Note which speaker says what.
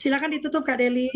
Speaker 1: Silakan ditutup Kak Deli.